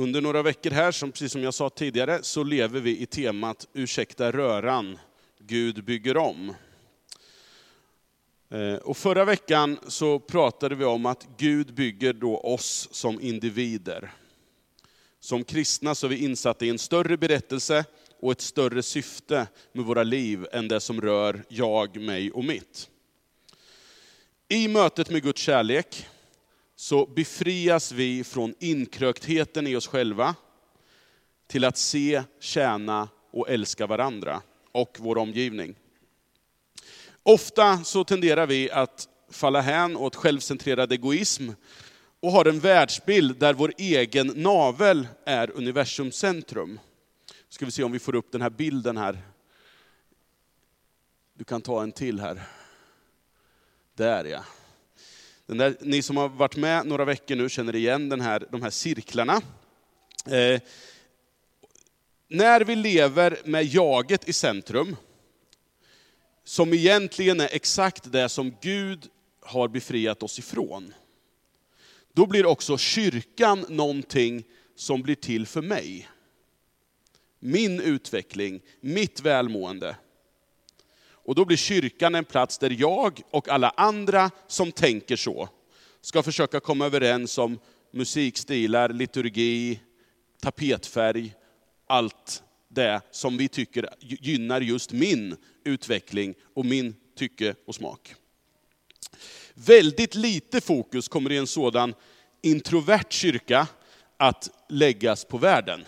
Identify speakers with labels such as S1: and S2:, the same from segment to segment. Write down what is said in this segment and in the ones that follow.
S1: Under några veckor här, som, precis som jag sa tidigare, så lever vi i temat Ursäkta röran, Gud bygger om. Eh, och förra veckan så pratade vi om att Gud bygger då oss som individer. Som kristna så är vi insatta i en större berättelse och ett större syfte med våra liv än det som rör jag, mig och mitt. I mötet med Guds kärlek så befrias vi från inkröktheten i oss själva till att se, tjäna och älska varandra och vår omgivning. Ofta så tenderar vi att falla hän åt självcentrerad egoism och har en världsbild där vår egen navel är universums centrum. Ska vi se om vi får upp den här bilden här. Du kan ta en till här. Där ja. Den där, ni som har varit med några veckor nu känner igen den här, de här cirklarna. Eh, när vi lever med jaget i centrum, som egentligen är exakt det som Gud har befriat oss ifrån, då blir också kyrkan någonting som blir till för mig. Min utveckling, mitt välmående. Och då blir kyrkan en plats där jag och alla andra som tänker så, ska försöka komma överens om musikstilar, liturgi, tapetfärg, allt det som vi tycker gynnar just min utveckling och min tycke och smak. Väldigt lite fokus kommer i en sådan introvert kyrka att läggas på världen.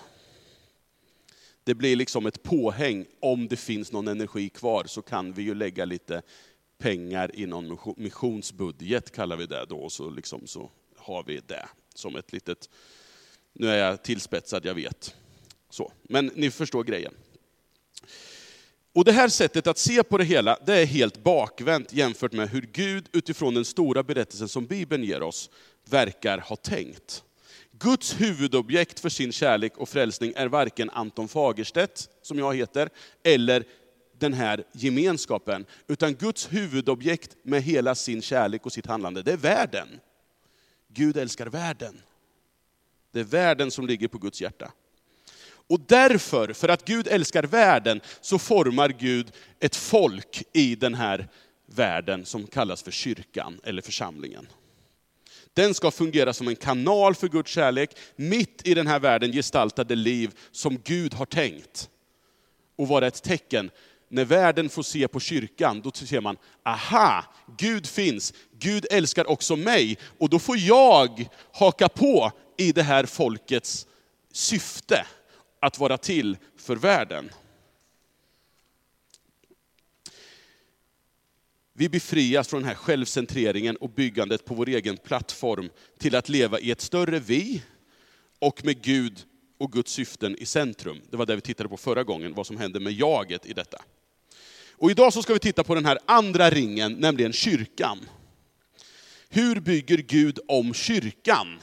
S1: Det blir liksom ett påhäng, om det finns någon energi kvar så kan vi ju lägga lite pengar i någon missionsbudget, kallar vi det då, så, liksom, så har vi det som ett litet, nu är jag tillspetsad, jag vet. Så. Men ni förstår grejen. Och det här sättet att se på det hela, det är helt bakvänt jämfört med hur Gud utifrån den stora berättelsen som Bibeln ger oss, verkar ha tänkt. Guds huvudobjekt för sin kärlek och frälsning är varken Anton Fagerstedt, som jag heter, eller den här gemenskapen. Utan Guds huvudobjekt med hela sin kärlek och sitt handlande, det är världen. Gud älskar världen. Det är världen som ligger på Guds hjärta. Och därför, för att Gud älskar världen, så formar Gud ett folk i den här världen som kallas för kyrkan eller församlingen. Den ska fungera som en kanal för Guds kärlek, mitt i den här världen gestaltade liv som Gud har tänkt. Och vara ett tecken. När världen får se på kyrkan, då ser man, aha, Gud finns, Gud älskar också mig, och då får jag haka på i det här folkets syfte, att vara till för världen. Vi befrias från den här självcentreringen och byggandet på vår egen plattform till att leva i ett större vi och med Gud och Guds syften i centrum. Det var det vi tittade på förra gången, vad som händer med jaget i detta. Och idag så ska vi titta på den här andra ringen, nämligen kyrkan. Hur bygger Gud om kyrkan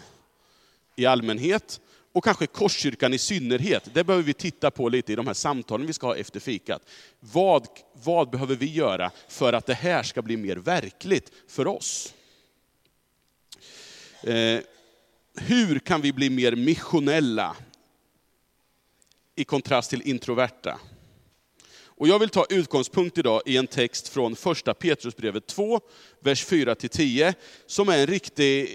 S1: i allmänhet och kanske Korskyrkan i synnerhet. Det behöver vi titta på lite i de här samtalen vi ska ha efter fikat. Vad, vad behöver vi göra för att det här ska bli mer verkligt för oss? Eh, hur kan vi bli mer missionella i kontrast till introverta? Och jag vill ta utgångspunkt idag i en text från första Petrusbrevet 2, vers 4-10, som är en riktig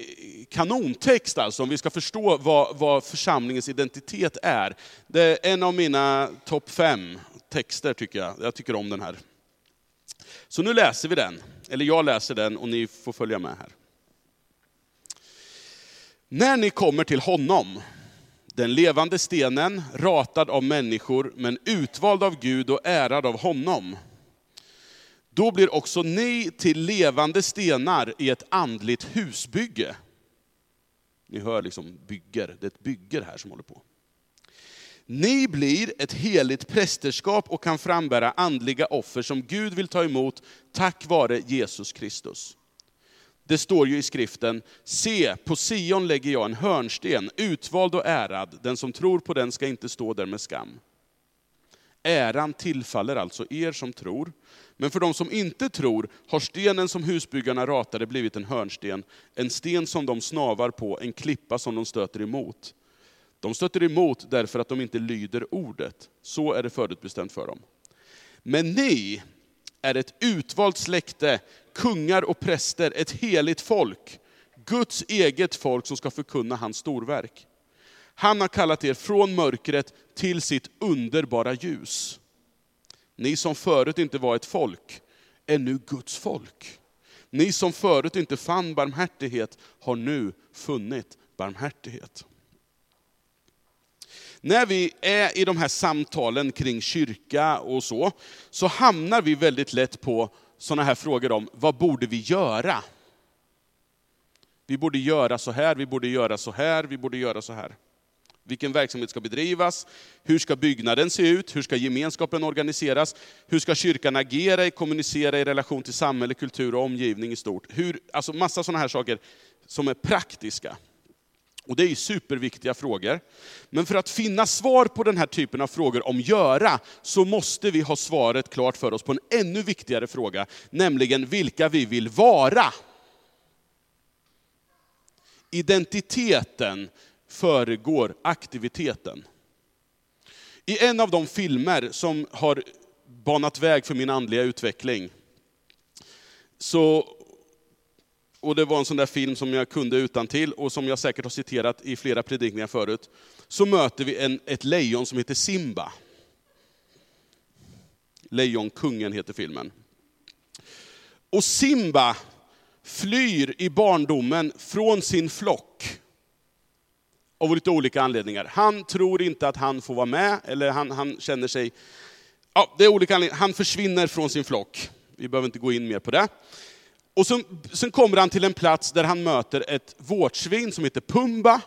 S1: kanontext alltså, om vi ska förstå vad, vad församlingens identitet är. Det är en av mina topp fem texter tycker jag. Jag tycker om den här. Så nu läser vi den, eller jag läser den och ni får följa med här. När ni kommer till honom, den levande stenen, ratad av människor, men utvald av Gud och ärad av honom. Då blir också ni till levande stenar i ett andligt husbygge. Ni hör liksom bygger, det är ett bygger här som håller på. Ni blir ett heligt prästerskap och kan frambära andliga offer som Gud vill ta emot tack vare Jesus Kristus. Det står ju i skriften, se på Sion lägger jag en hörnsten, utvald och ärad, den som tror på den ska inte stå där med skam. Äran tillfaller alltså er som tror, men för de som inte tror har stenen som husbyggarna ratade blivit en hörnsten, en sten som de snavar på, en klippa som de stöter emot. De stöter emot därför att de inte lyder ordet. Så är det förutbestämt för dem. Men ni är ett utvalt släkte, kungar och präster, ett heligt folk. Guds eget folk som ska förkunna hans storverk. Han har kallat er från mörkret till sitt underbara ljus. Ni som förut inte var ett folk är nu Guds folk. Ni som förut inte fann barmhärtighet har nu funnit barmhärtighet. När vi är i de här samtalen kring kyrka och så, så hamnar vi väldigt lätt på sådana här frågor om, vad borde vi göra? Vi borde göra så här, vi borde göra så här, vi borde göra så här. Vilken verksamhet ska bedrivas? Hur ska byggnaden se ut? Hur ska gemenskapen organiseras? Hur ska kyrkan agera, kommunicera i relation till samhälle, kultur och omgivning i stort? Hur, alltså massa sådana här saker som är praktiska. Och det är superviktiga frågor. Men för att finna svar på den här typen av frågor om göra, så måste vi ha svaret klart för oss på en ännu viktigare fråga, nämligen vilka vi vill vara. Identiteten föregår aktiviteten. I en av de filmer som har banat väg för min andliga utveckling, så, och det var en sån där film som jag kunde utan till och som jag säkert har citerat i flera predikningar förut, så möter vi en, ett lejon som heter Simba. Lejonkungen heter filmen. Och Simba flyr i barndomen från sin flock av lite olika anledningar. Han tror inte att han får vara med, eller han, han känner sig... Ja, det är olika anledningar. Han försvinner från sin flock. Vi behöver inte gå in mer på det. Och sen, sen kommer han till en plats där han möter ett vårtsvin som heter Pumba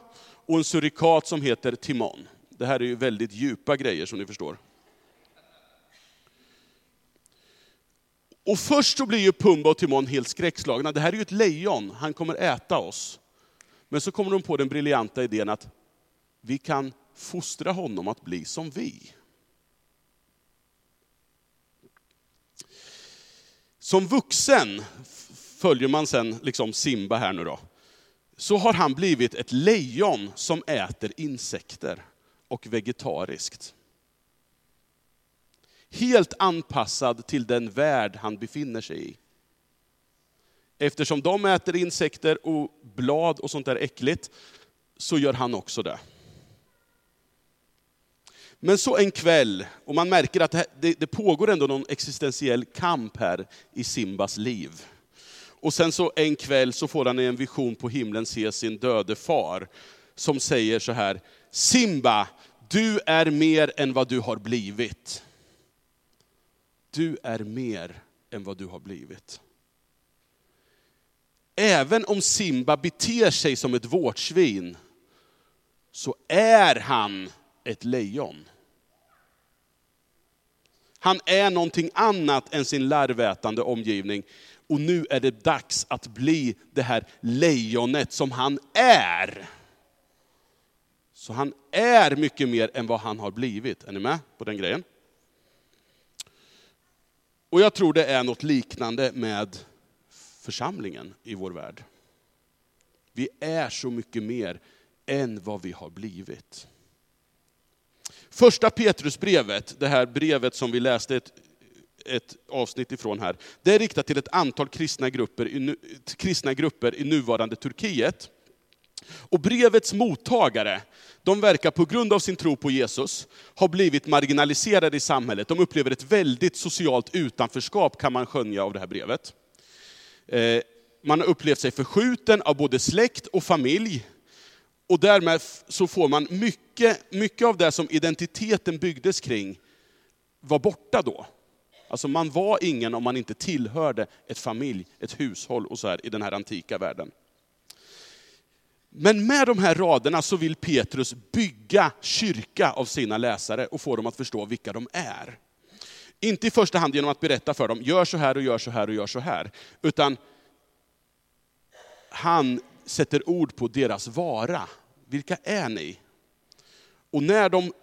S1: och en surikat som heter Timon. Det här är ju väldigt djupa grejer som ni förstår. Och först så blir ju Pumba och Timon helt skräckslagna. Det här är ju ett lejon, han kommer äta oss. Men så kommer de på den briljanta idén att vi kan fostra honom att bli som vi. Som vuxen, följer man sen liksom Simba här nu då, så har han blivit ett lejon som äter insekter och vegetariskt. Helt anpassad till den värld han befinner sig i. Eftersom de äter insekter och blad och sånt där äckligt, så gör han också det. Men så en kväll, och man märker att det, det, pågår ändå någon existentiell kamp här i Simbas liv. Och sen så en kväll så får han i en vision på himlen se sin döde far, som säger så här, Simba, du är mer än vad du har blivit. Du är mer än vad du har blivit. Även om Simba beter sig som ett vårtsvin, så är han ett lejon. Han är någonting annat än sin larvätande omgivning. Och nu är det dags att bli det här lejonet som han är. Så han är mycket mer än vad han har blivit. Är ni med på den grejen? Och jag tror det är något liknande med församlingen i vår värld. Vi är så mycket mer än vad vi har blivit. Första Petrusbrevet, det här brevet som vi läste ett, ett avsnitt ifrån här, det är riktat till ett antal kristna grupper, i, kristna grupper i nuvarande Turkiet. Och brevets mottagare, de verkar på grund av sin tro på Jesus, ha blivit marginaliserade i samhället. De upplever ett väldigt socialt utanförskap kan man skönja av det här brevet. Eh, man har upplevt sig förskjuten av både släkt och familj. Och därmed så får man mycket, mycket av det som identiteten byggdes kring, var borta då. Alltså man var ingen om man inte tillhörde ett familj, ett hushåll och så här i den här antika världen. Men med de här raderna så vill Petrus bygga kyrka av sina läsare och få dem att förstå vilka de är. Inte i första hand genom att berätta för dem, gör så här och gör så här och gör så här. Utan han sätter ord på deras vara. Vilka är ni? Och när de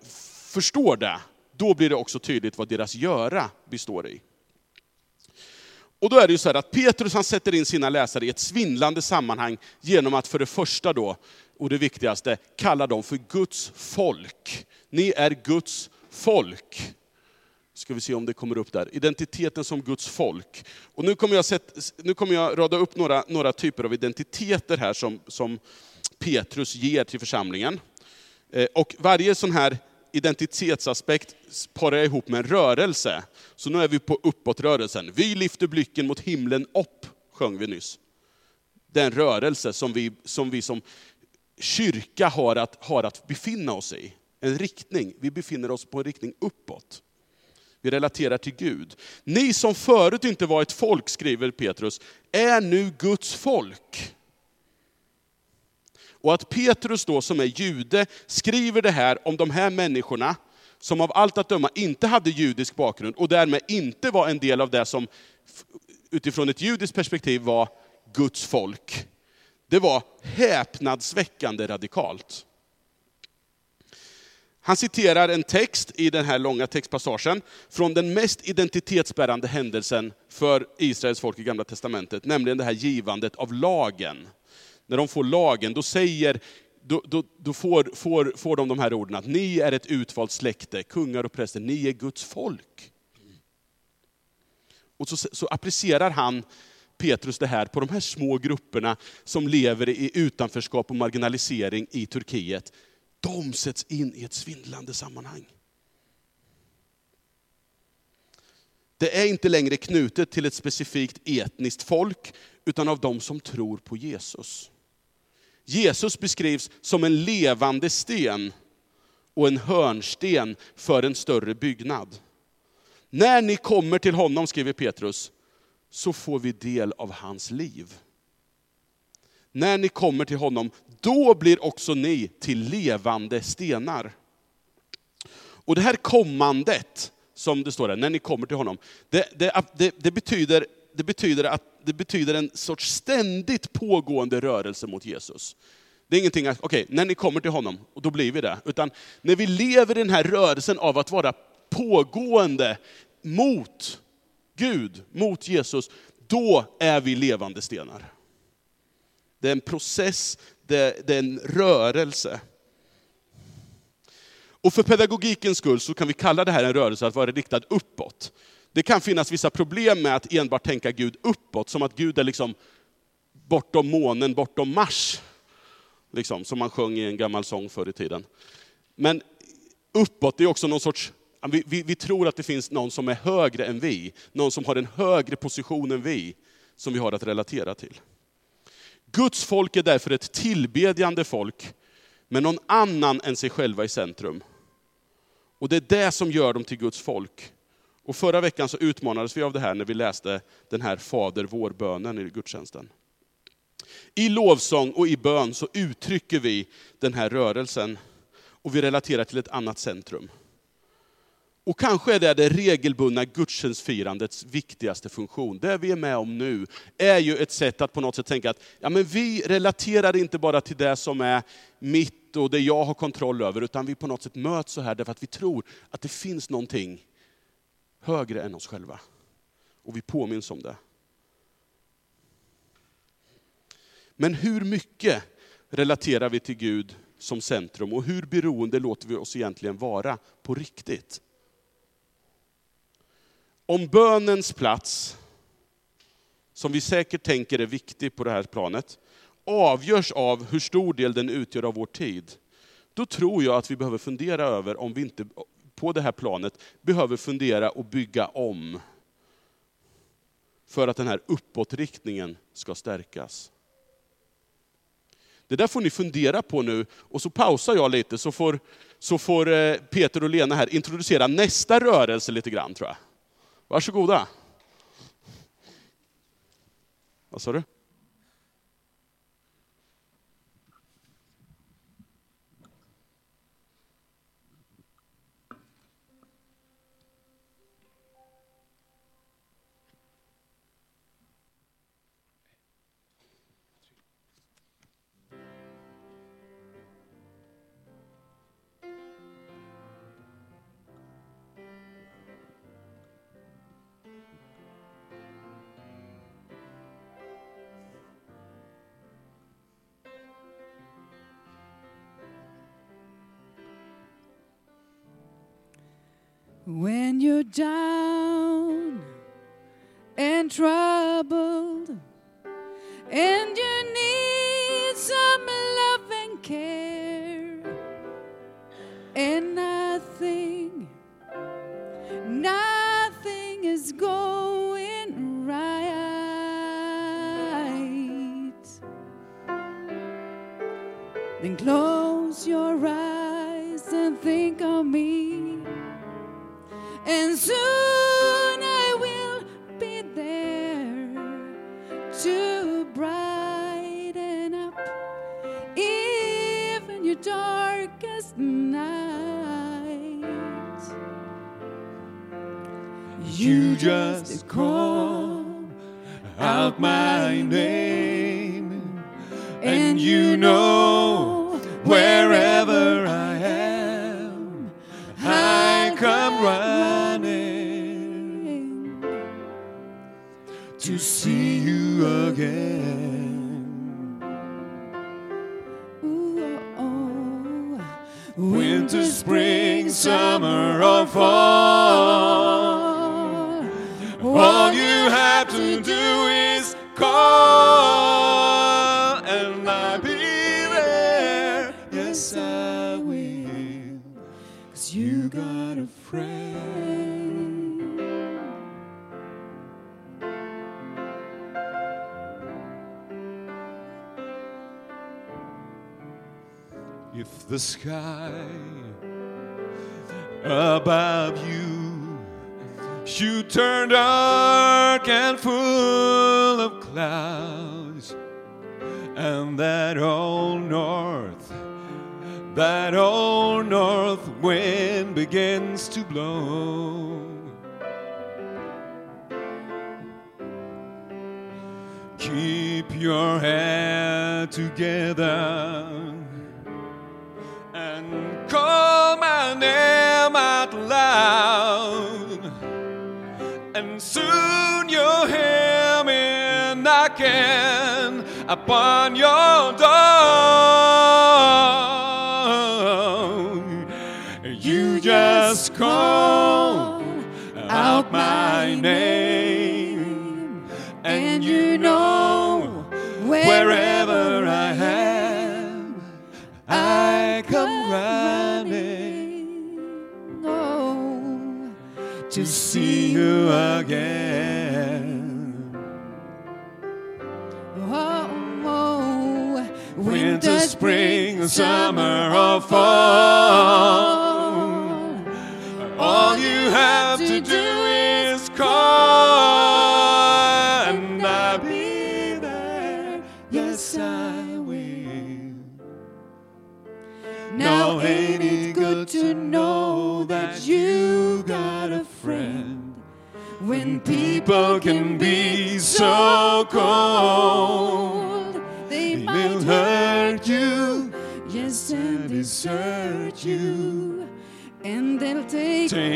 S1: förstår det, då blir det också tydligt vad deras göra består i. Och då är det ju så här att Petrus han sätter in sina läsare i ett svindlande sammanhang genom att för det första då och det viktigaste, kalla dem för Guds folk. Ni är Guds folk. Ska vi se om det kommer upp där. Identiteten som Guds folk. Och nu kommer jag, sett, nu kommer jag rada upp några, några typer av identiteter här som, som Petrus ger till församlingen. Eh, och varje sån här identitetsaspekt parar jag ihop med en rörelse. Så nu är vi på uppåtrörelsen. Vi lyfter blicken mot himlen upp, sjöng vi nyss. Den rörelse som vi som, vi som kyrka har att, har att befinna oss i. En riktning. Vi befinner oss på en riktning uppåt. Vi relaterar till Gud. Ni som förut inte var ett folk, skriver Petrus, är nu Guds folk. Och att Petrus då som är jude skriver det här om de här människorna, som av allt att döma inte hade judisk bakgrund och därmed inte var en del av det som utifrån ett judiskt perspektiv var Guds folk. Det var häpnadsväckande radikalt. Han citerar en text i den här långa textpassagen från den mest identitetsbärande händelsen för Israels folk i Gamla Testamentet, nämligen det här givandet av lagen. När de får lagen, då, säger, då, då, då får, får, får de de här orden att ni är ett utvalt släkte, kungar och präster, ni är Guds folk. Och så, så applicerar han Petrus det här på de här små grupperna som lever i utanförskap och marginalisering i Turkiet. De sätts in i ett svindlande sammanhang. Det är inte längre knutet till ett specifikt etniskt folk, utan av de som tror på Jesus. Jesus beskrivs som en levande sten och en hörnsten för en större byggnad. När ni kommer till honom, skriver Petrus, så får vi del av hans liv. När ni kommer till honom, då blir också ni till levande stenar. Och det här kommandet, som det står där, när ni kommer till honom, det, det, det, det, betyder, det, betyder att, det betyder en sorts ständigt pågående rörelse mot Jesus. Det är ingenting att, okej, okay, när ni kommer till honom, och då blir vi det. Utan när vi lever i den här rörelsen av att vara pågående mot Gud, mot Jesus, då är vi levande stenar. Det är en process, det, är en rörelse. Och för pedagogikens skull så kan vi kalla det här en rörelse att vara riktad uppåt. Det kan finnas vissa problem med att enbart tänka Gud uppåt, som att Gud är liksom bortom månen, bortom Mars. Liksom, som man sjöng i en gammal sång förr i tiden. Men uppåt, det är också någon sorts vi, vi, vi, tror att det finns någon som är högre än vi, någon som har en högre position än vi, som vi har att relatera till. Guds folk är därför ett tillbedjande folk, med någon annan än sig själva i centrum. Och det är det som gör dem till Guds folk. Och förra veckan så utmanades vi av det här när vi läste den här Fader vår-bönen i gudstjänsten. I lovsång och i bön så uttrycker vi den här rörelsen och vi relaterar till ett annat centrum. Och kanske är det det regelbundna gudstjänstfirandets viktigaste funktion. Det vi är med om nu är ju ett sätt att på något sätt tänka att ja, men vi relaterar inte bara till det som är mitt och det jag har kontroll över, utan vi på något sätt möts så här därför att vi tror att det finns någonting högre än oss själva. Och vi påminns om det. Men hur mycket relaterar vi till Gud som centrum och hur beroende låter vi oss egentligen vara på riktigt? Om bönens plats, som vi säkert tänker är viktig på det här planet, avgörs av hur stor del den utgör av vår tid, då tror jag att vi behöver fundera över om vi inte på det här planet behöver fundera och bygga om för att den här uppåtriktningen ska stärkas. Det där får ni fundera på nu, och så pausar jag lite så får, så får eh, Peter och Lena här introducera nästa rörelse lite grann tror jag. Varsågoda. Vad sa du?
S2: When you're down and troubled,
S3: Winter, spring, summer, or fall. All you have to do is call, and I'll be there. Yes, I will. Cause you got a friend. The sky above you should turn dark and full of clouds, and that old north, that old north wind begins to blow. Keep your head together call my name out loud. And soon you'll hear me knocking upon your door. You just call out my name, and you summer, or fall. All you have to do is call, and I'll be there. Yes, I will. Now ain't it good to know that you got a friend when people can be so cold?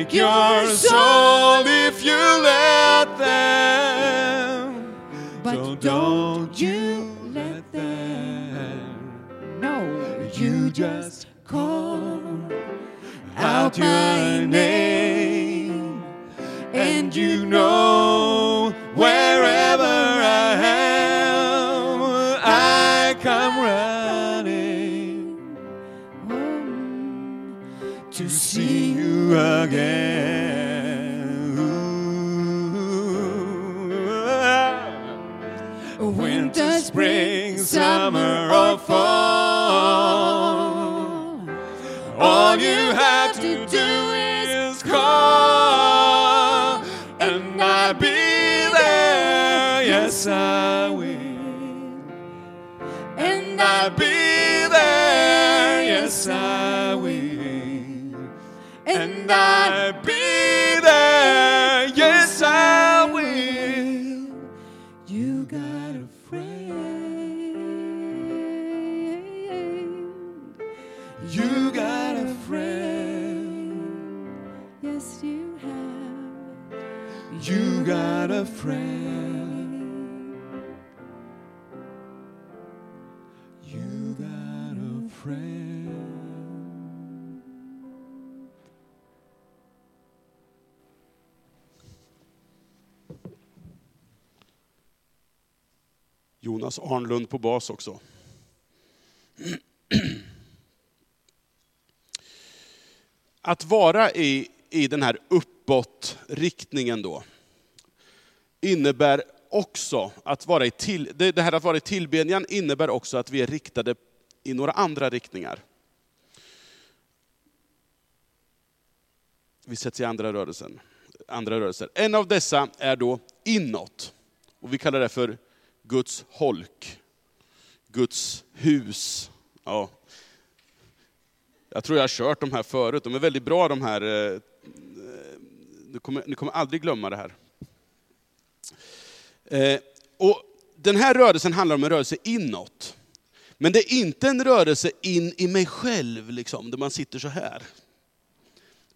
S2: Take,
S3: your soul if you let them.
S2: But
S3: so
S2: don't you let
S3: them.
S2: No,
S3: You just call out your to see you again. Winter, spring, summer, or fall. All you have to do is call, and I'll be there. Yes, I
S1: Jonas Arnlund på bas också. Att vara i, i den här uppåtriktningen då, innebär också att vara i till, det här att vara i tillbedjan innebär också att vi är riktade i några andra riktningar. Vi sätts i andra, rörelsen, andra rörelser. En av dessa är då inåt. Och vi kallar det för Guds holk. Guds hus. Ja. Jag tror jag har kört de här förut, de är väldigt bra de här. Eh, eh, ni kommer, ni kommer aldrig glömma det här. Eh, och den här rörelsen handlar om en rörelse inåt. Men det är inte en rörelse in i mig själv, liksom, där man sitter så här.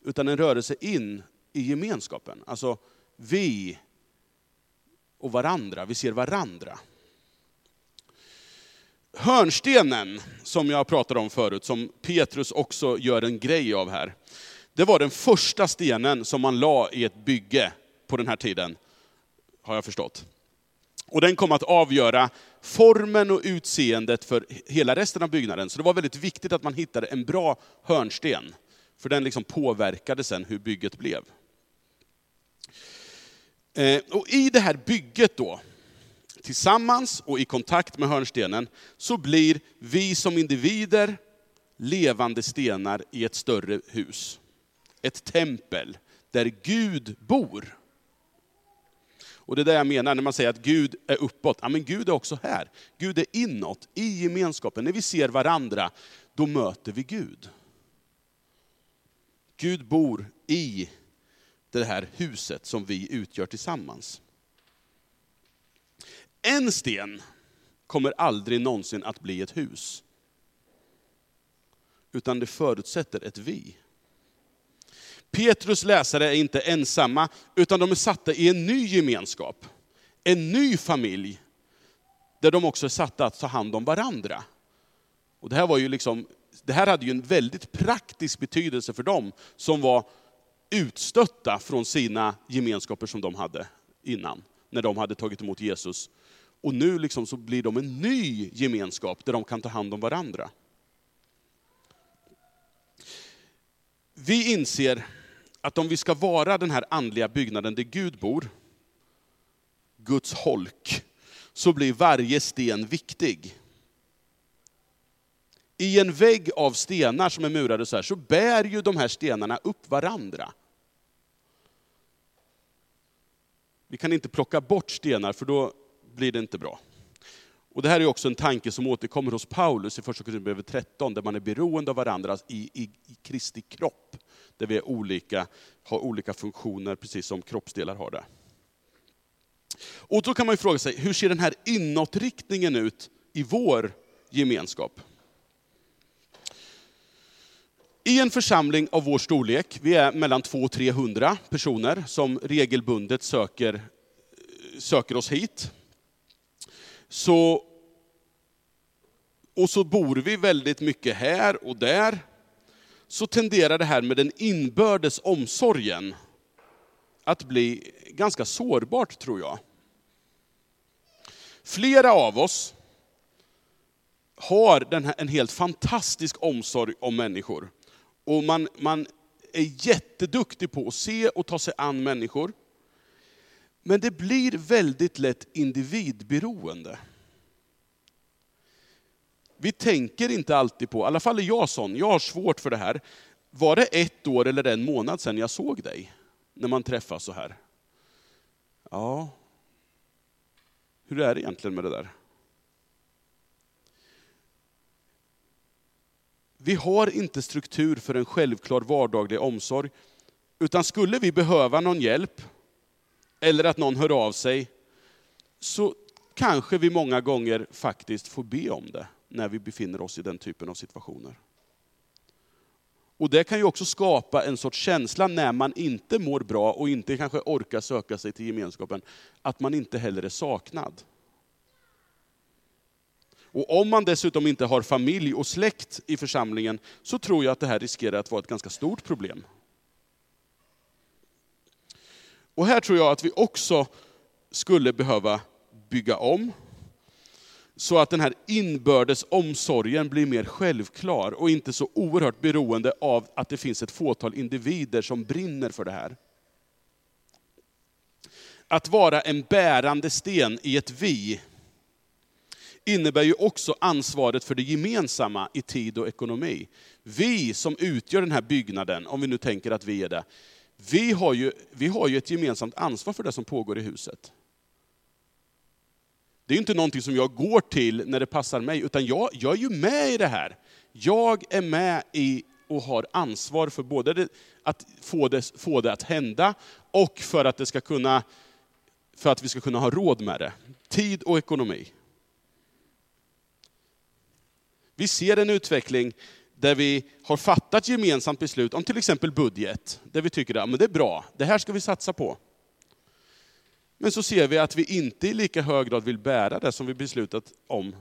S1: Utan en rörelse in i gemenskapen. Alltså vi och varandra, vi ser varandra. Hörnstenen, som jag pratade om förut, som Petrus också gör en grej av här. Det var den första stenen som man la i ett bygge på den här tiden, har jag förstått. Och den kom att avgöra formen och utseendet för hela resten av byggnaden. Så det var väldigt viktigt att man hittade en bra hörnsten. För den liksom påverkade sen hur bygget blev. Eh, Och i det här bygget då, tillsammans och i kontakt med hörnstenen, så blir vi som individer levande stenar i ett större hus. Ett tempel där Gud bor. Och det är det jag menar när man säger att Gud är uppåt. Ja, men Gud är också här. Gud är inåt, i gemenskapen. När vi ser varandra, då möter vi Gud. Gud bor i det här huset som vi utgör tillsammans. En sten kommer aldrig någonsin att bli ett hus. Utan det förutsätter ett vi. Petrus läsare är inte ensamma, utan de är satta i en ny gemenskap. En ny familj, där de också är satta att ta hand om varandra. Och det, här var ju liksom, det här hade ju en väldigt praktisk betydelse för dem som var utstötta från sina gemenskaper som de hade innan, när de hade tagit emot Jesus. Och nu liksom så blir de en ny gemenskap där de kan ta hand om varandra. Vi inser att om vi ska vara den här andliga byggnaden där Gud bor, Guds holk, så blir varje sten viktig. I en vägg av stenar som är murade så här, så bär ju de här stenarna upp varandra. Vi kan inte plocka bort stenar för då blir det inte bra. Och det här är också en tanke som återkommer hos Paulus i första Korinthierbrevet 13, där man är beroende av varandra i, i, i Kristi kropp. Där vi är olika, har olika funktioner, precis som kroppsdelar har det. Och då kan man ju fråga sig, hur ser den här inåtriktningen ut i vår gemenskap? I en församling av vår storlek, vi är mellan 200 och 300 personer som regelbundet söker, söker oss hit. Så, och så bor vi väldigt mycket här och där. Så tenderar det här med den inbördes omsorgen att bli ganska sårbart tror jag. Flera av oss har den här, en helt fantastisk omsorg om människor. Och man, man är jätteduktig på att se och ta sig an människor. Men det blir väldigt lätt individberoende. Vi tänker inte alltid på, i alla fall är jag sån, jag har svårt för det här. Var det ett år eller en månad sedan jag såg dig? När man träffas så här. Ja, hur är det egentligen med det där? Vi har inte struktur för en självklar vardaglig omsorg. Utan skulle vi behöva någon hjälp, eller att någon hör av sig, så kanske vi många gånger faktiskt får be om det när vi befinner oss i den typen av situationer. Och det kan ju också skapa en sorts känsla när man inte mår bra och inte kanske orkar söka sig till gemenskapen, att man inte heller är saknad. Och om man dessutom inte har familj och släkt i församlingen, så tror jag att det här riskerar att vara ett ganska stort problem. Och här tror jag att vi också skulle behöva bygga om. så att den här inbördes omsorgen blir mer självklar och inte så oerhört beroende av att det finns ett fåtal individer som brinner för det här. Att vara en bärande sten i ett vi innebär ju också ansvaret för det gemensamma i tid och ekonomi. Vi som utgör den här byggnaden, om vi nu tänker att vi är det, vi har ju, vi har ju ett gemensamt ansvar för det som pågår i huset. Det är inte någonting som jag går till när det passar mig, utan jag, jag är ju med i det här. Jag är med i och har ansvar för både det, att få det, få det att hända och för att, det ska kunna, för att vi ska kunna ha råd med det. Tid och ekonomi. Vi ser en utveckling där vi har fattat gemensamt beslut om till exempel budget, där vi tycker att det är bra, det här ska vi satsa på. Men så ser vi att vi inte i lika hög grad vill bära det som vi beslutat om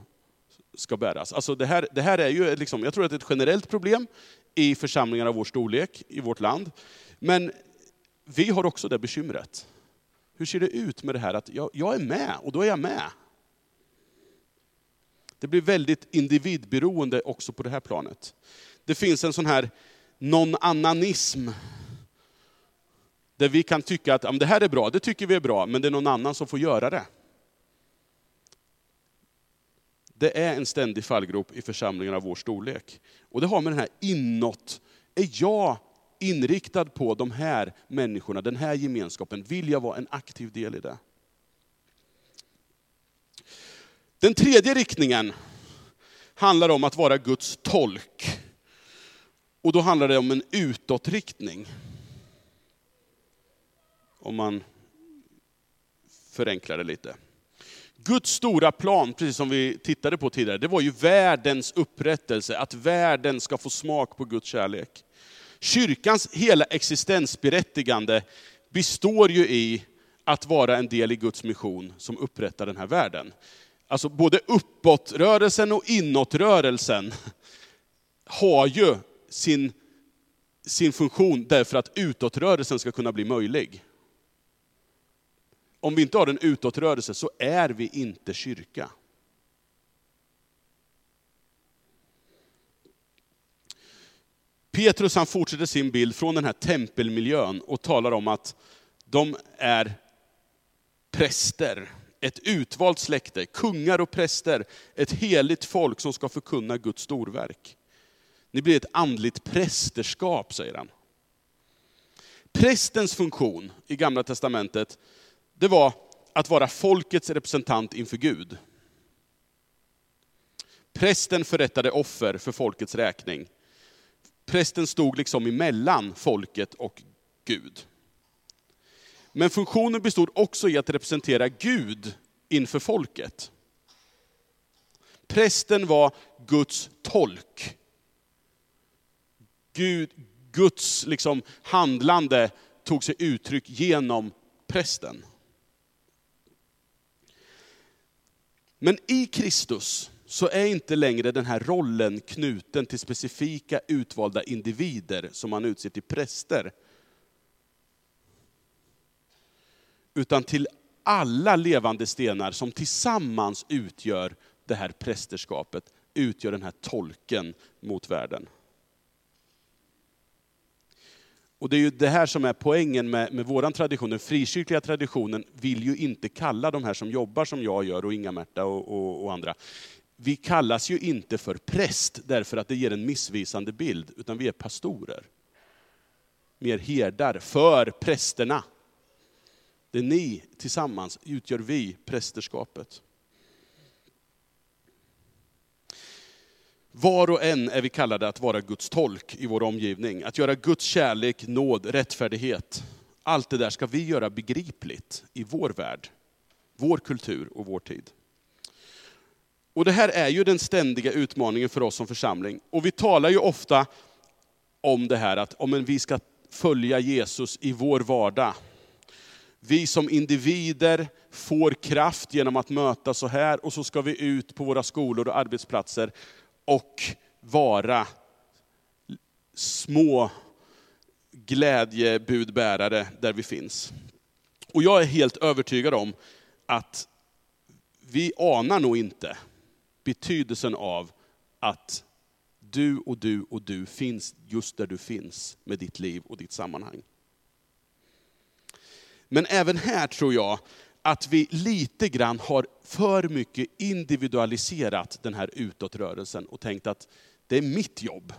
S1: ska bäras. Alltså det, här, det här är ju, liksom, jag tror att det är ett generellt problem i församlingar av vår storlek i vårt land. Men vi har också det bekymret. Hur ser det ut med det här att jag, jag är med och då är jag med. Det blir väldigt individberoende också på det här planet. Det finns en sån här någon annanism. Där vi kan tycka att det här är bra, det tycker vi är bra, men det är någon annan som får göra det. Det är en ständig fallgrop i församlingar av vår storlek. Och det har med den här inåt, är jag inriktad på de här människorna, den här gemenskapen? Vill jag vara en aktiv del i det? Den tredje riktningen handlar om att vara Guds tolk. Och då handlar det om en utåtriktning. Om man förenklar det lite. Guds stora plan, precis som vi tittade på tidigare, det var ju världens upprättelse, att världen ska få smak på Guds kärlek. Kyrkans hela existensberättigande består ju i att vara en del i Guds mission som upprättar den här världen. Alltså både uppåtrörelsen och inåtrörelsen har ju sin, sin funktion därför att utåtrörelsen ska kunna bli möjlig. Om vi inte har en utåtrörelse så är vi inte kyrka. Petrus han fortsätter sin bild från den här tempelmiljön och talar om att de är präster, ett utvalt släkte, kungar och präster, ett heligt folk som ska förkunna Guds storverk. Ni blir ett andligt prästerskap, säger han. Prästens funktion i Gamla Testamentet, det var att vara folkets representant inför Gud. Prästen förrättade offer för folkets räkning. Prästen stod liksom emellan folket och Gud. Men funktionen bestod också i att representera Gud inför folket. Prästen var Guds tolk. Gud, Guds liksom handlande tog sig uttryck genom prästen. Men i Kristus så är inte längre den här rollen knuten till specifika utvalda individer som man utser till präster. Utan till alla levande stenar som tillsammans utgör det här prästerskapet, utgör den här tolken mot världen. Och det är ju det här som är poängen med, med vår tradition. Den frikyrkliga traditionen vill ju inte kalla de här som jobbar som jag gör och Inga-Märta och, och, och andra. Vi kallas ju inte för präst därför att det ger en missvisande bild, utan vi är pastorer. Mer herdar för prästerna. Det är ni tillsammans utgör vi prästerskapet. Var och en är vi kallade att vara Guds tolk i vår omgivning. Att göra Guds kärlek, nåd, rättfärdighet. Allt det där ska vi göra begripligt i vår värld, vår kultur och vår tid. Och det här är ju den ständiga utmaningen för oss som församling. Och vi talar ju ofta om det här att om vi ska följa Jesus i vår vardag. Vi som individer får kraft genom att möta så här och så ska vi ut på våra skolor och arbetsplatser och vara små glädjebudbärare där vi finns. Och jag är helt övertygad om att vi anar nog inte betydelsen av att du och du och du finns just där du finns med ditt liv och ditt sammanhang. Men även här tror jag att vi lite grann har för mycket individualiserat den här utåtrörelsen och tänkt att det är mitt jobb.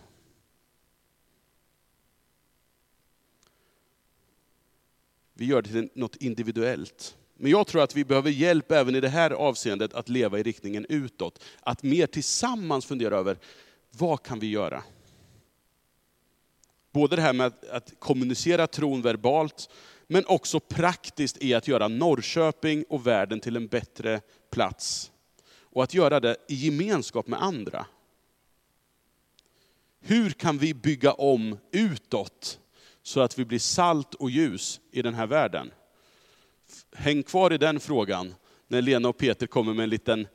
S1: Vi gör det till något individuellt. Men jag tror att vi behöver hjälp även i det här avseendet att leva i riktningen utåt. Att mer tillsammans fundera över, vad kan vi göra? Både det här med att, att kommunicera tron verbalt, men också praktiskt i att göra Norrköping och världen till en bättre plats. Och att göra det i gemenskap med andra. Hur kan vi bygga om utåt så att vi blir salt och ljus i den här världen? Häng kvar i den frågan när Lena och Peter kommer med en liten,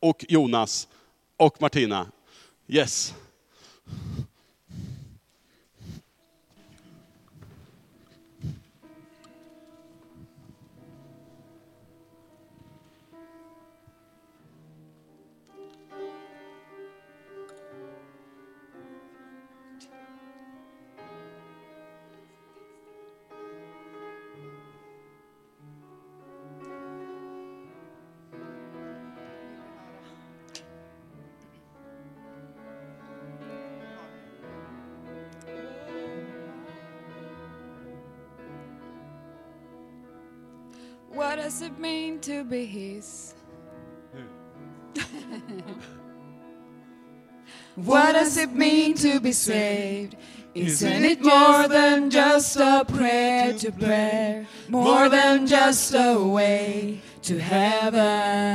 S1: och Jonas och Martina. Yes.
S3: Does it mean to be His? what does it mean to be saved? Isn't it more than just a prayer to prayer? More than just a way to heaven?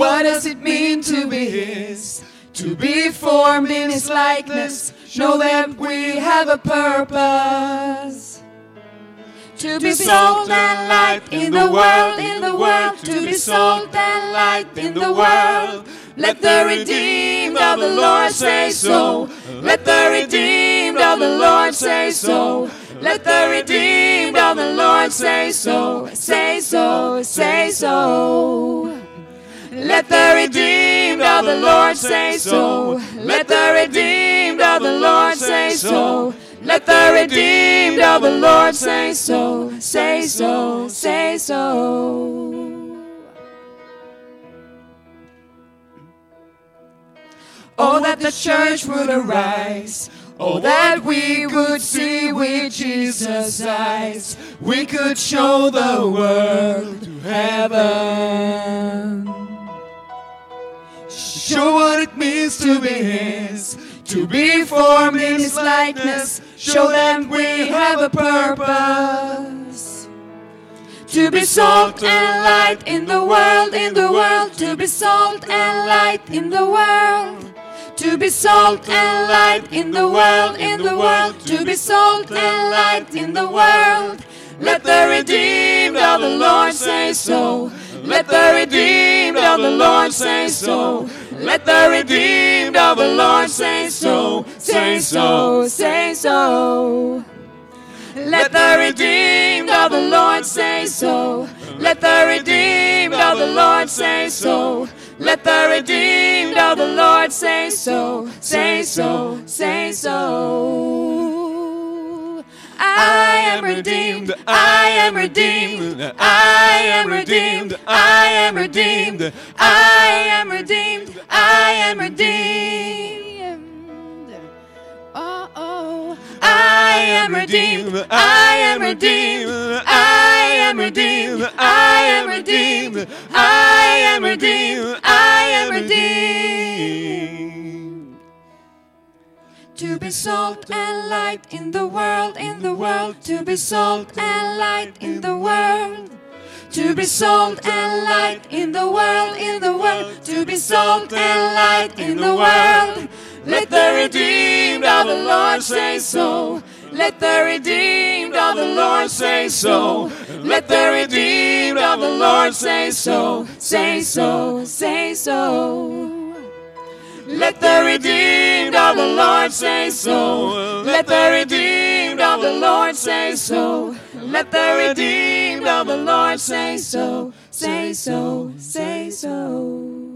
S3: What does it mean to be His? To be formed in His likeness, know that we have a purpose. To be salt and light in the world, in the world. To be salt and light in the world. Let the redeemed of the Lord say so. Let the redeemed of the Lord say so. Let the redeemed of the Lord say so. Say so, say so. Let the redeemed of the Lord say so. Let the redeemed of the Lord say so. Let the redeemed of the Lord say so. Say so, say so. Oh, that the church would arise. Oh, that we could see with Jesus' eyes. We could show the world to heaven. Show what it means to be His, to be formed in His likeness. Show them we have a purpose. To be salt and light in the world, in the world. To be salt and light in the world. To be salt and light in the world, in the world. To be salt and light in the world. Let the redeemed of the Lord say so. Let the redeemed of the Lord say so. Let the redeemed of the Lord say so. Say so, say so. Let the redeemed of the Lord say so. Let the redeemed of the Lord say so. Let the redeemed of the Lord say so. Say so, say so. I am redeemed. I am redeemed. I am redeemed. I am redeemed. I am redeemed. I am redeemed. Oh, oh. I am redeemed. I am redeemed. I am redeemed. I am redeemed. I am redeemed. I am redeemed. To be salt and light in the world, in the world. To be salt and light in the world. To be salt and light in the world, in the world. To be salt and light in the world. Let the redeemed of the Lord say so. Let the redeemed of the Lord say so. Let the redeemed of the Lord say so. Say so, say so. Let the redeemed of the Lord say so. Let the redeemed of the Lord say so. Let the redeemed of the Lord say so. say so, say so.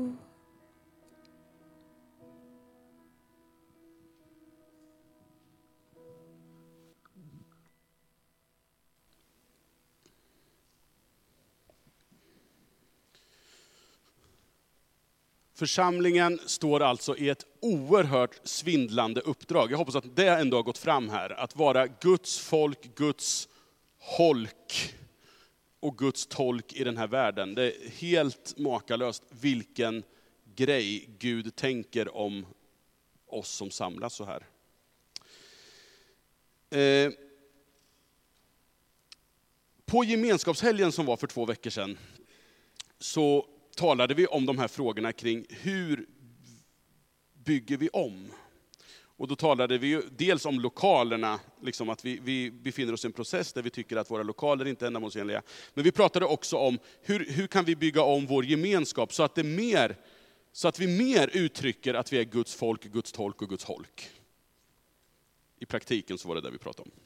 S1: Församlingen står alltså i ett oerhört svindlande uppdrag. Jag hoppas att det ändå har gått fram här. Att vara Guds folk, Guds holk och Guds tolk i den här världen. Det är helt makalöst vilken grej Gud tänker om oss som samlas så här. Eh, på gemenskapshelgen som var för två veckor sedan, så talade vi om de här frågorna kring hur bygger vi om? Och då talade vi ju dels om lokalerna, liksom att vi, vi befinner oss i en process där vi tycker att våra lokaler inte är ändamålsenliga. Men vi pratade också om hur, hur kan vi bygga om vår gemenskap så att, det mer, så att vi mer uttrycker att vi är Guds folk, Guds tolk och Guds holk. I praktiken så var det det vi pratade om.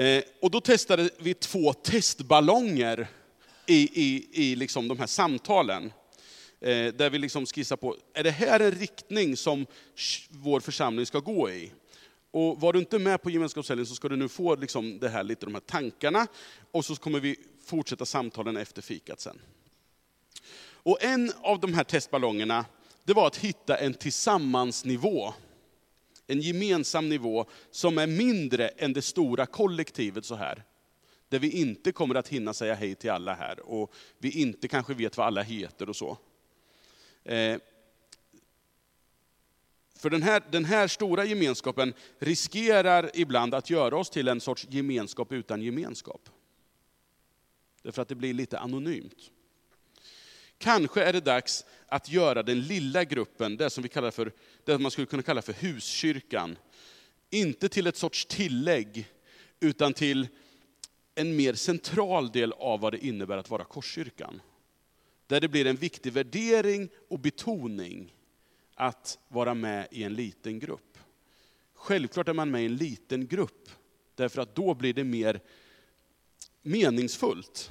S1: Eh, och då testade vi två testballonger i, i, i liksom de här samtalen. Eh, där vi liksom skissar på, är det här en riktning som vår församling ska gå i? Och var du inte med på gemenskapshelgen så ska du nu få liksom det här, lite de här tankarna, och så kommer vi fortsätta samtalen efter fikat sen. Och en av de här testballongerna, det var att hitta en tillsammansnivå. En gemensam nivå som är mindre än det stora kollektivet så här. Där vi inte kommer att hinna säga hej till alla här och vi inte kanske vet vad alla heter och så. Eh, för den här, den här stora gemenskapen riskerar ibland att göra oss till en sorts gemenskap utan gemenskap. Därför att det blir lite anonymt. Kanske är det dags att göra den lilla gruppen, det som vi kallar för, det man skulle kunna kalla för huskyrkan, inte till ett sorts tillägg, utan till en mer central del av vad det innebär att vara Korskyrkan. Där det blir en viktig värdering och betoning att vara med i en liten grupp. Självklart är man med i en liten grupp, därför att då blir det mer meningsfullt.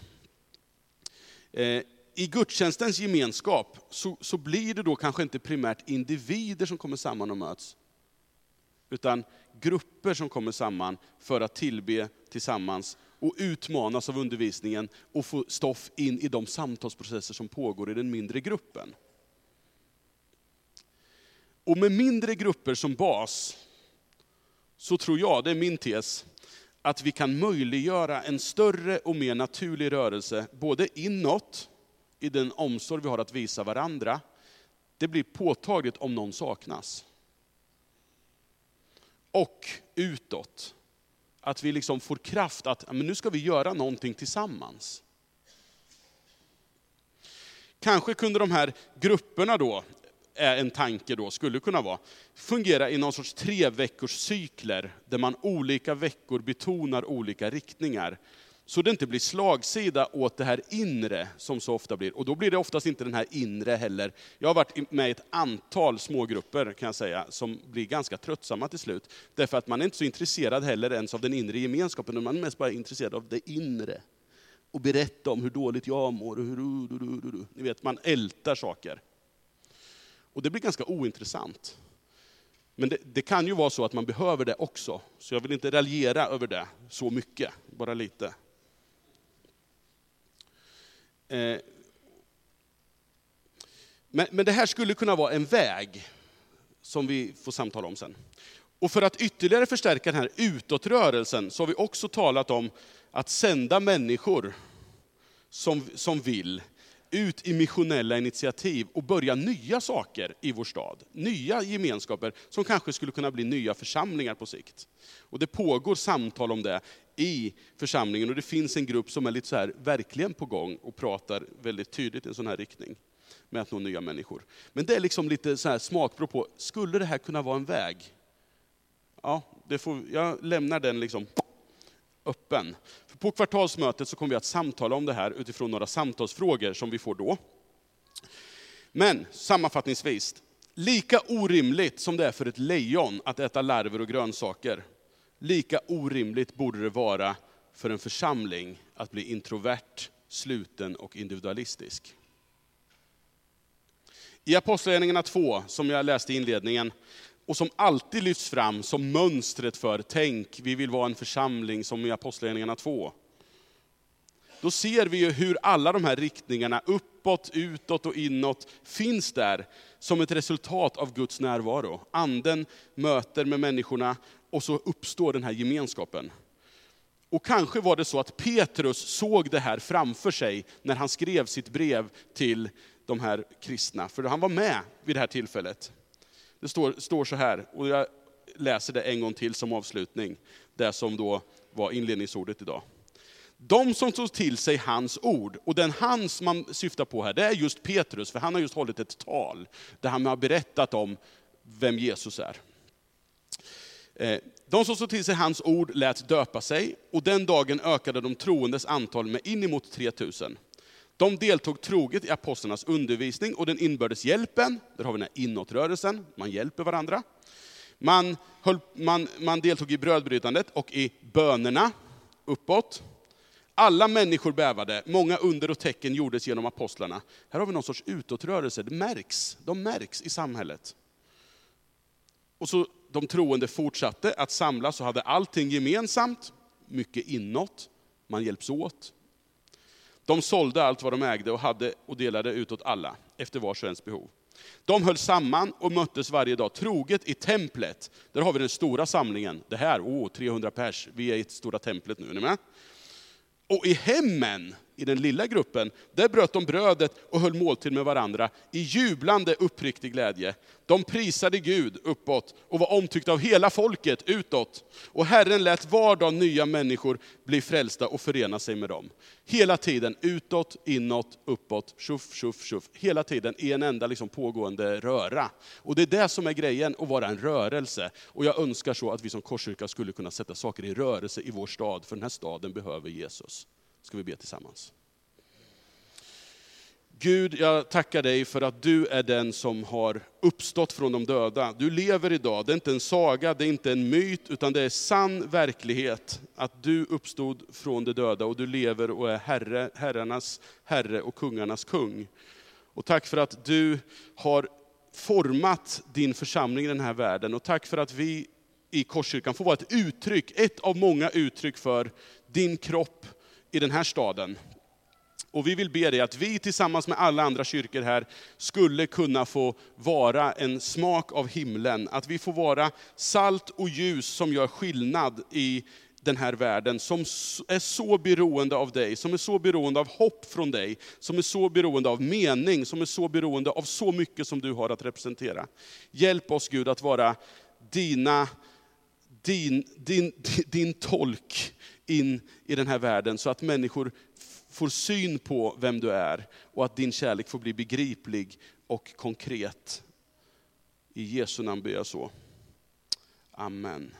S1: Eh, I gudstjänstens gemenskap så, så blir det då kanske inte primärt individer som kommer samman och möts, utan grupper som kommer samman för att tillbe tillsammans och utmanas av undervisningen och få stoff in i de samtalsprocesser som pågår i den mindre gruppen. Och med mindre grupper som bas, så tror jag, det är min tes, att vi kan möjliggöra en större och mer naturlig rörelse, både inåt, i den omsorg vi har att visa varandra, det blir påtagligt om någon saknas. Och utåt, att vi liksom får kraft att men nu ska vi göra någonting tillsammans. Kanske kunde de här grupperna då, är en tanke då, skulle kunna vara, fungera i någon sorts tre veckors cykler, där man olika veckor betonar olika riktningar. Så det inte blir slagsida åt det här inre som så ofta blir. Och då blir det oftast inte den här inre heller. Jag har varit med i ett antal smågrupper kan jag säga, som blir ganska tröttsamma till slut. Därför att man är inte så intresserad heller ens av den inre gemenskapen, utan man är mest bara intresserad av det inre. Och berätta om hur dåligt jag mår och hur... Du, du, du, Ni vet, man ältar saker. Och det blir ganska ointressant. Men det, det, kan ju vara så att man behöver det också. Så jag vill inte raljera över det så mycket, bara lite. Eh, men, men det här skulle kunna vara en väg som vi får samtala om sen. Och för att ytterligare förstärka den här utåtrörelsen så har vi också talat om att sända människor som, som vill ut i missionella initiativ och börja nya saker i vår stad. Nya gemenskaper som kanske skulle kunna bli nya församlingar på sikt. Och det pågår samtal om det i församlingen och det finns en grupp som är lite så här, verkligen på gång och pratar väldigt tydligt i en sån här riktning med att nå nya människor. Men det är liksom lite så här smakprov på, skulle det här kunna vara en väg? Ja, det får, jag lämnar den liksom öppen. För på kvartalsmötet så kommer vi att samtala om det här utifrån några samtalsfrågor som vi får då. Men sammanfattningsvis, lika orimligt som det är för ett lejon att äta larver och grönsaker, lika orimligt borde det vara för en församling att bli introvert sluten och individualistisk. I Apostlagärningarna 2, som jag läste i inledningen, och som alltid lyfts fram som mönstret för, tänk, vi vill vara en församling som i Apostlagärningarna 2. Då ser vi ju hur alla de här riktningarna, uppåt, utåt och inåt, finns där som ett resultat av Guds närvaro. Anden möter med människorna och så uppstår den här gemenskapen. Och kanske var det så att Petrus såg det här framför sig när han skrev sitt brev till de här kristna, för han var med vid det här tillfället. Det står, står så här, och jag läser det en gång till som avslutning, det som då var inledningsordet idag. De som tog till sig hans ord, och den hans man syftar på här, det är just Petrus, för han har just hållit ett tal, där han har berättat om vem Jesus är. Eh, de som såg till sig hans ord lät döpa sig, och den dagen ökade de troendes antal med inemot 3000. De deltog troget i apostlarnas undervisning och den inbördes hjälpen, där har vi den här inåtrörelsen, man hjälper varandra. Man, höll, man, man deltog i brödbrytandet och i bönerna uppåt. Alla människor bävade, många under och tecken gjordes genom apostlarna. Här har vi någon sorts utåtrörelse, det märks, de märks i samhället. Och så de troende fortsatte att samlas och hade allting gemensamt, mycket inåt, man hjälps åt. De sålde allt vad de ägde och hade och delade ut åt alla, efter vars och ens behov. De höll samman och möttes varje dag troget i templet. Där har vi den stora samlingen. Det här, oh, 300 pers, vi är i det stora templet nu, är ni med? Och i hemmen, i den lilla gruppen, där bröt de brödet och höll måltid med varandra i jublande uppriktig glädje. De prisade Gud uppåt och var omtyckta av hela folket utåt. Och Herren lät var dag nya människor bli frälsta och förena sig med dem. Hela tiden, utåt, inåt, uppåt, tjoff, tjoff, tjoff. Hela tiden i en enda liksom pågående röra. Och det är det som är grejen, att vara en rörelse. Och jag önskar så att vi som korskyrka skulle kunna sätta saker i rörelse i vår stad, för den här staden behöver Jesus. Ska vi be tillsammans. Gud, jag tackar dig för att du är den som har uppstått från de döda. Du lever idag, det är inte en saga, det är inte en myt, utan det är sann verklighet att du uppstod från de döda och du lever och är herre, herrarnas herre och kungarnas kung. Och tack för att du har format din församling i den här världen och tack för att vi i Korskyrkan får vara ett uttryck, ett av många uttryck för din kropp i den här staden. Och vi vill be dig att vi tillsammans med alla andra kyrkor här skulle kunna få vara en smak av himlen. Att vi får vara salt och ljus som gör skillnad i den här världen, som är så beroende av dig, som är så beroende av hopp från dig, som är så beroende av mening, som är så beroende av så mycket som du har att representera. Hjälp oss Gud att vara dina, din, din, din tolk in i den här världen, så att människor får syn på vem du är och att din kärlek får bli begriplig och konkret. I Jesu namn ber jag så. Amen.